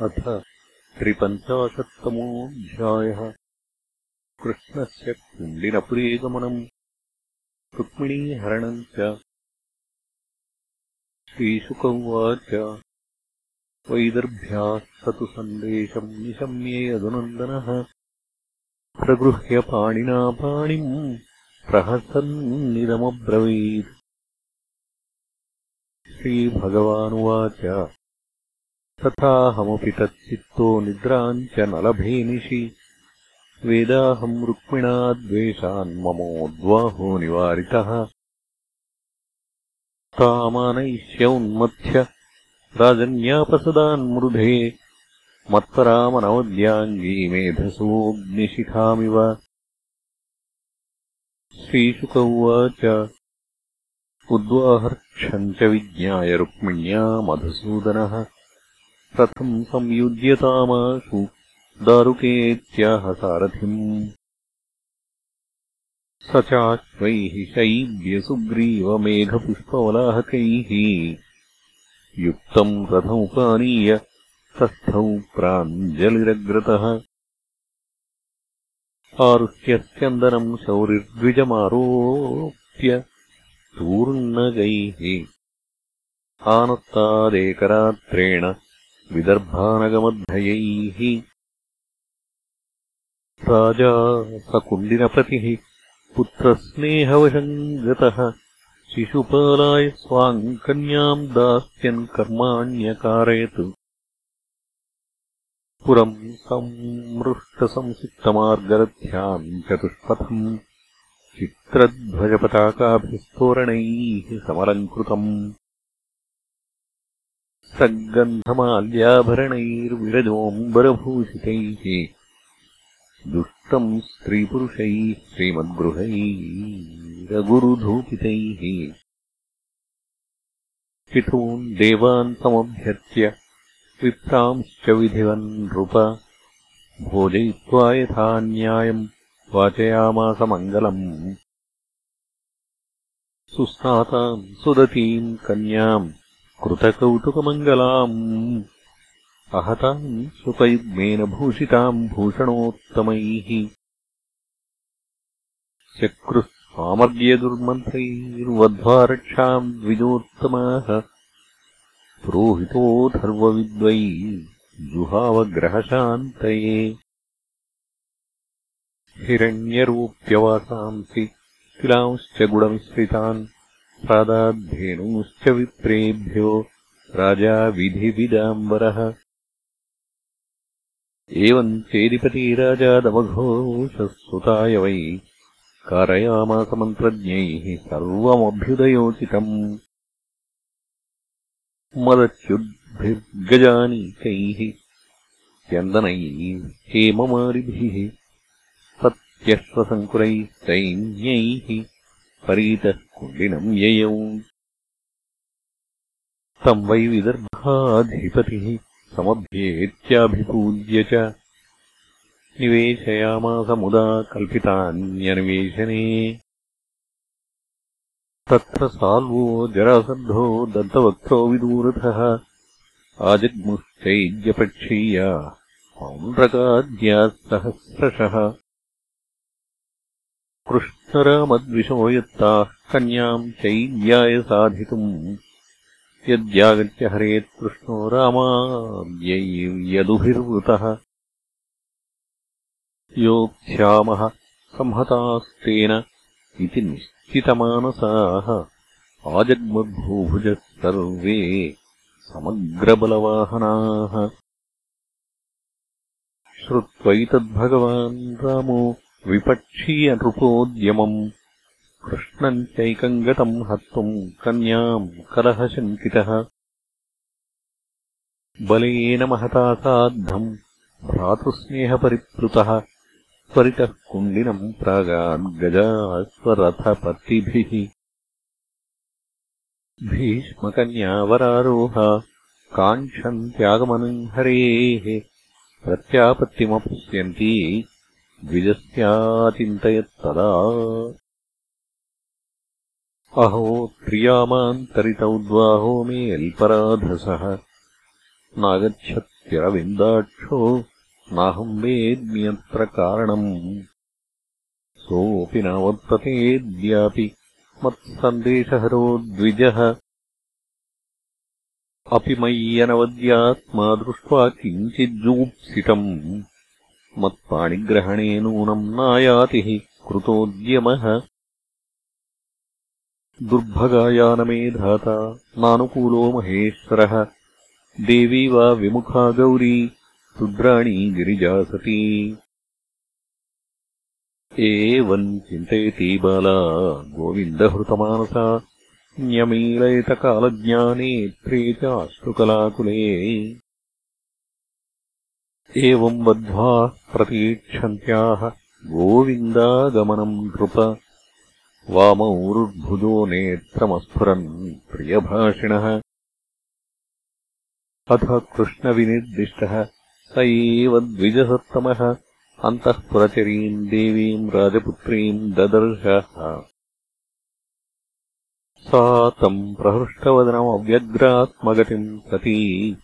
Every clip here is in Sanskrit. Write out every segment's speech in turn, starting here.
अथ त्रिपञ्चाशत्तमोऽध्यायः कृष्णस्य कुण्डिनपुरेगमनम् रुक्मिणीहरणम् च श्रीशुक उवाच वैदर्भ्याः स तु सन्देशम् निशम्ये पाणिना पाणिम् प्रहसन्निदमब्रवीत्। श्रीभगवानुवाच तथाहमपि तच्चित्तो निद्राम् च न लभे निशि वेदाहम् रुक्मिणा द्वेषान्ममोद्वाहो निवारितः। तामानयिष्य उन्मथ्य राजन्यापसदान्मृधे मत्परामनवद्याङ्गी मेधसोऽग्निशिखामिव श्रीशुक उवाच उद्वाहर्क्षम् च विज्ञाय रुक्मिण्या मधुसूदनः कथम् संयुज्यतामाशु दारुकेत्याह सारथिम्। स चाश्वैः शैव्यसुग्रीवमेघपुष्पवलाहकैः युक्तम् रथमुपानीय तस्थौ प्राञ्जलिरग्रतः। आरुह्यस्यन्दनम् शौरिर्द्विजमारोप्य तूर्णगैः आनत्तादेकरात्रेण विदर्भानगमद्धयैः राजा सकुण्डिनपतिः पुत्रस्नेहवशम् गतः शिशुपालाय स्वाम् कन्याम् दास्यन् कर्माण्यकारयत्। पुरम् संमृष्टसंसिक्तमार्गरथ्याम् चतुष्पथम् चित्रध्वजपताकाभिस्तोरणैः समलङ्कृतम् सद्गन्धमाल्याभरणैर्विरजोऽम्बरभूषितैः दुष्टम् स्त्रीपुरुषैः श्रीमद्गृहैरगुरुधूपितैः पितॄन् देवान् समभ्यर्च्य विप्रांश्च विधिवन् नृप। भोजयित्वा यथा न्यायम् वाचयामासमङ्गलम्। सुस्नाताम् सुदतीम् कन्याम् कृतकौतुकमङ्गलाम्। अहताम् सुपयुग्मेन भूषिताम् भूषणोत्तमैः। चक्रुः सामर्ग्यदुर्मन्त्रैर्वध्वारक्षाम् द्विजोत्तमाः पुरोहितोऽथर्वविद्वै जुहावग्रहशान्तये। हिरण्यरूप्यवासांसि तिलांश्च गुडमिश्रितान् पादाद्धेनूश्च विप्रेभ्यो राजा विधिविदाम्बरः। एवम् चेदिपती राजा दमघोषः वै कारयामासमन्त्रज्ञैः सर्वमभ्युदयोचितम्। मदच्युद्भिर्गजानीकैः स्यन्दनैः हेममारिभिः सत्यश्वसङ्कुरैः सैन्यैः परीतः कुण्डिनम् ययौ। तम् वै विदर्भाधिपतिः समभ्येत्याभिपूज्य च। निवेशयामास मुदा कल्पितान्यनिवेशने तत्र साल्वो जरासन्धो दन्तवक्त्रो विदूरथः आजग्मुश्चैद्यपक्षीया पौण्ड्रकाद्याः सहस्रशः कृष्णरामद्विषो यत्ताः कन्याम् चैद्याय साधितुम् यद्यागत्य हरेत् कृष्णो रामाद्यैर्यदुभिर्वृतः योक्ष्यामः संहतास्तेन इति निश्चितमानसाः। आजग्मद्भूभुजः सर्वे समग्रबलवाहनाः। श्रुत्वैतद्भगवान् रामो विपक्षीयनृपोद्यमम् कृष्णम् चैकम् गतम् हर्तुम् कन्याम् कलहशङ्कितः बलेन महता साद्धम् भ्रातृस्नेहपरिप्लुतः त्वरितः कुण्डिनम् प्रागाद्गजाश्वरथपतिभिः भीष्मकन्यावरारोहा काङ्क्षन्त्यागमनम् हरेः प्रत्यापत्तिमपश्यन्ती द्विजस्याचिन्तयत्तदा अहो त्रियामान्तरितौद्वाहो मे अल्पराधसः। नागच्छत्यरविन्दाक्षो नाहम् वेद्म्यत्र कारणम्। सोऽपि नावर्ततेऽद्यापि मत्सन्देशहरो द्विजः। अपि मय्यनवद्यात्मा दृष्ट्वा किञ्चिज्जूप्सितम् मत्पाणिग्रहणे नूनम् नायाति कृतोद्यमः। दुर्भगायानमेधाता नानुकूलो महेश्वरः। देवी वा विमुखा गौरी रुद्राणी गिरिजा सती एवम् चिन्तयति बाला गोविन्दहृतमानसा। न्यमीलयतकालज्ञानेत्रे च अश्रुकलाकुले एवम् बद्ध्वा प्रतीक्षन्त्याः गोविन्दागमनम् नृप। वामौरुर्भुजो नेत्रमस्फुरन् प्रियभाषिणः। अथ कृष्णविनिर्दिष्टः। स एव द्विजसत्तमः। अन्तःपुरचरीम् देवीम् राजपुत्रीम् ददर्शः। सा तम् प्रहृष्टवदनमव्यग्रात्मगतिम् सती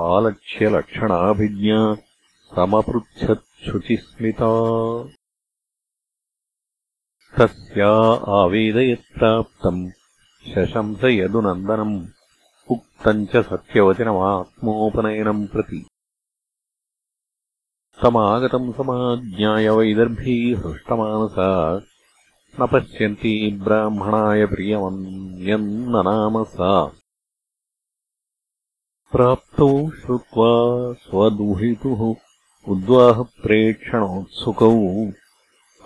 आलक्ष्यलक्षणाभिज्ञा समपृच्छच्छुचिस्मिता। तस्या आवेदयत्प्राप्तम् शशंस यदुनन्दनम् उक्तम् च सत्यवचनमात्मोपनयनम् प्रति। तमागतम् समाज्ञाय वैदर्भी हृष्टमानसा न पश्यन्ती ब्राह्मणाय प्रियमन्यन्ननाम सा प्राप्तौ श्रुत्वा स्वदुहितुः उद्वाहप्रेक्षणोत्सुकौ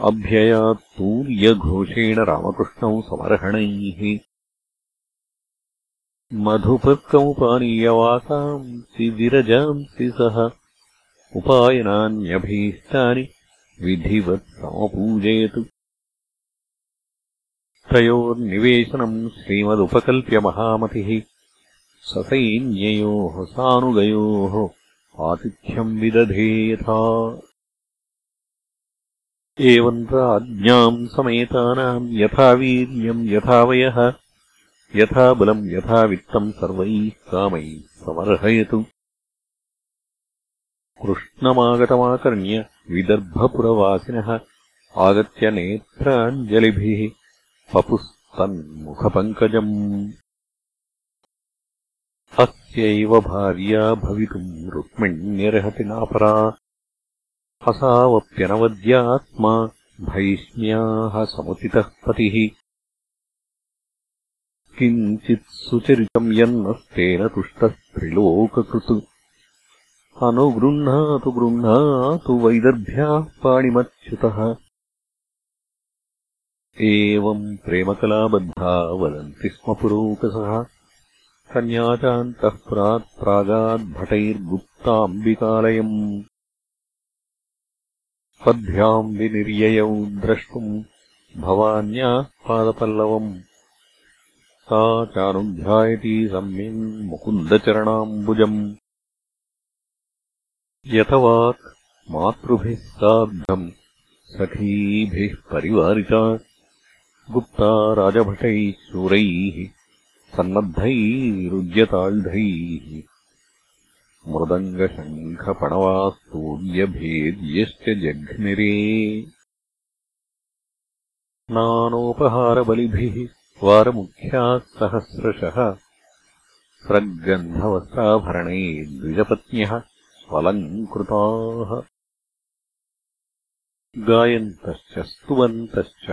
अभ्ययात्तूर्यघोषेण रामकृष्णौ समर्हणैः। मधुपर्कमुपानीयवासांसि विरजांसि सः उपायनान्यभीष्टानि विधिवत् समपूजयतु तयोर्निवेशनम् श्रीमदुपकल्प्य महामतिः ससैन्ययोः सानुगयोः आतिथ्यम् विदधे यथा। एवम् राज्ञाम् समेतानाम् यथा वीर्यम् यथा वयः यथा बलम् यथा वित्तम् सर्वैः कामैः समर्हयतु। कृष्णमागतमाकर्ण्य विदर्भपुरवासिनः आगत्य नेत्राञ्जलिभिः पपुस्तन्मुखपङ्कजम् अस्यैव भार्या भवितुम् रुक्मिण्यर्हति नापरा। असावप्यनवद्यात्मा भैष्म्याः समुचितः पतिः। किञ्चित् सुचरितम् यन्नस्तेन तुष्टस्त्रिलोककृत् अनुगृह्णातु गृह्णातु वैदर्भ्याः पाणिमच्युतः। एवम् प्रेमकलाबद्धा वदन्ति स्म पुरोकसः कन्याचान्तः प्रागाद्भटैर्गुप्ताम्बिकालयम् पद्भ्याम् विनिर्ययौ द्रष्टुम् भवान्याः पादपल्लवम्। सा चानुध्यायती सम्यम् मुकुन्दचरणाम्बुजम्। यथवाक् मातृभिः सार्धम् सखीभिः परिवारिता। गुप्ता राजभटैः शूरैः सन्नद्धैरुद्यतायुधैः मृदङ्गशङ्खपणवास्तूर्यभेद्यश्च जघ्निरे। नानोपहारबलिभिः वारमुख्याः सहस्रशः स्रग्गन्धवस्त्राभरणे द्विजपत्न्यः स्वलङ्कृताः गायन्तश्च स्तुवन्तश्च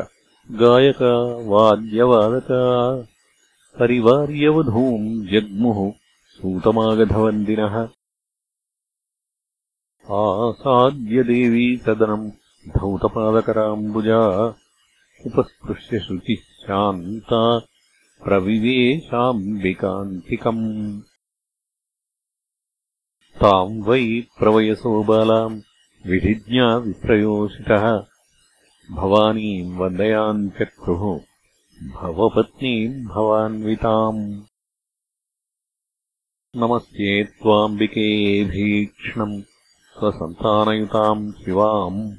गायका वाद्यवादका परिवार्यवधूम् जग्मुः सूतमागधवन्दिनः। आसाद्यदेवी सदनम् धौतपादकराम्बुजा उपस्पृश्य शुचिः शान्ता प्रविवेशाम्बिकान्तिकम्। ताम् वै प्रवयसो बालाम् विधिज्ञा विप्रयोषितः। भवानीम् वन्दयाञ्चक्रुः भवान्विताम्। नमस्ये त्वाम्बिके भीक्ष्णम्। स्वसन्तानयुताम् शिवाम्।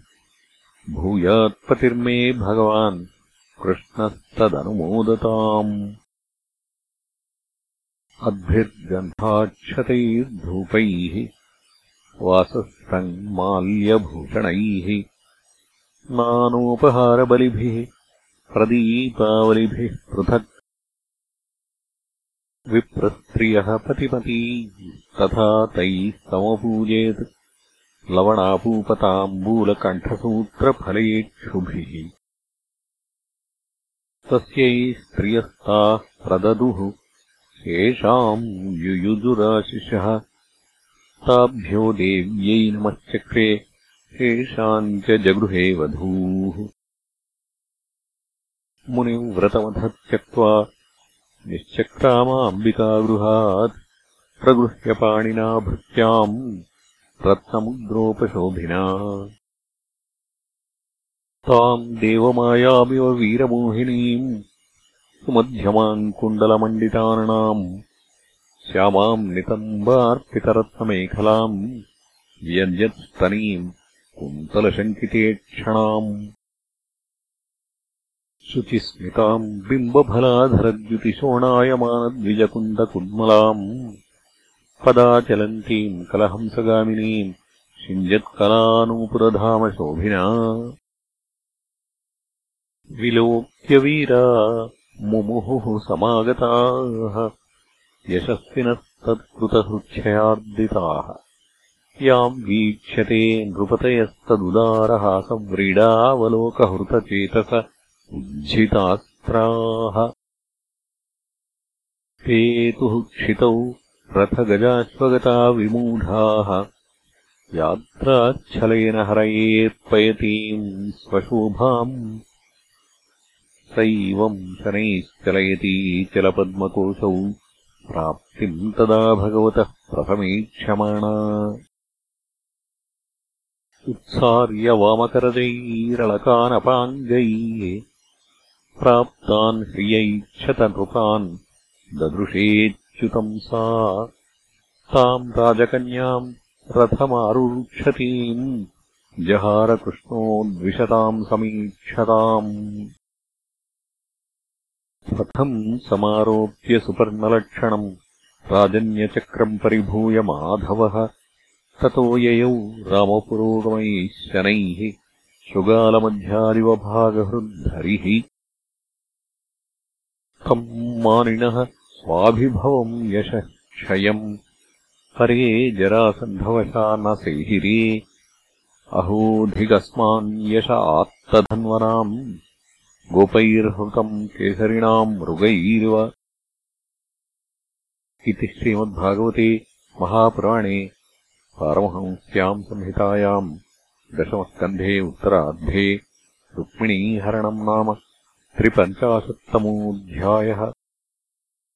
भूयात्पतिर्मे भगवान्। कृष्णस्तदनुमोदताम्। अद्भिर्गन्धाक्षतैर्धूपैः वासस्तङ्माल्यभूषणैः नानोपहारबलिभिः प्रदीपावलिभिः पृथक् विप्रस्त्रियः पतिपती। तथा तैः समपूजेत् लवणापूपताम्बूलकण्ठसूत्रफलेक्षुभिः तस्यै स्त्रियस्ताः प्रददुः। शेषाम् युयुजुराशिषः। ताभ्यो देव्यै नमश्चक्रे। शेषाम् च जगृहे वधूः मुनिव्रतमथ त्यक्त्वा निश्चक्रामाम्बिकागृहात् प्रगृह्यपाणिना भृत्याम् रत्नमुद्रोपशोभिना। ताम् देवमायामिव वीरमोहिनीम् सुमध्यमाम् कुण्डलमण्डितार्णाम् श्यामाम् नितम्बार्पितरत्नमेखलाम् व्यञ्जत्स्तनीम् कुन्तलशङ्कितेक्षणाम् शुचिस्मिताम् बिम्बफलाधरद्युतिशोणायमानद्विजकुन्दकुड्मलाम् पदाचलन्तीम् कलहंसगामिनीम् शिञ्जत्कलानूपुरधामशोभिना विलोक्यवीरा मुमुहुः समागताः यशस्विनस्तत्कृतहृच्छयार्दिताः। याम् वीक्ष्यते नृपतयस्तदुदारहासव्रीडावलोकहृतचेतस उज्झितास्त्राः पेतुः क्षितौ रथगजाश्वगता विमूढाः। यात्राच्छलेन हरयेत्पयतीम् स्वशोभाम्। सैवम् शनैश्चलयती चलपद्मकोशौ। प्राप्तिम् तदा भगवतः प्रथमेक्षमाणा उत्सार्यवामकरदैरलकानपाङ्गैः प्राप्तान् ह्रियैक्षतनृपान् ददृशेत् सा। ताम् राजकन्याम् रथमारुरुक्षतीम् जहारकृष्णो द्विषताम् समीक्षताम्। रथम् समारोप्य सुपर्णलक्षणम् राजन्यचक्रम् परिभूय माधवः। ततो ययौ रामपुरोगमैः शनैः शुगालमध्यादिवभागहृद्धरिः मानिनः स्वाभिभवम् यशः क्षयम्। परे जरासन्धवशा न सेहिरे। अहोऽधिगस्मान् यश आत्तधन्वनाम् गोपैर्हृतम् केसरिणाम् मृगैरिव। इति श्रीमद्भागवते महापुराणे पारमहंस्याम् संहितायाम् दशमस्कन्धे उत्तरार्धे रुक्मिणीहरणम् नाम त्रिपञ्चाशत्तमोऽध्यायः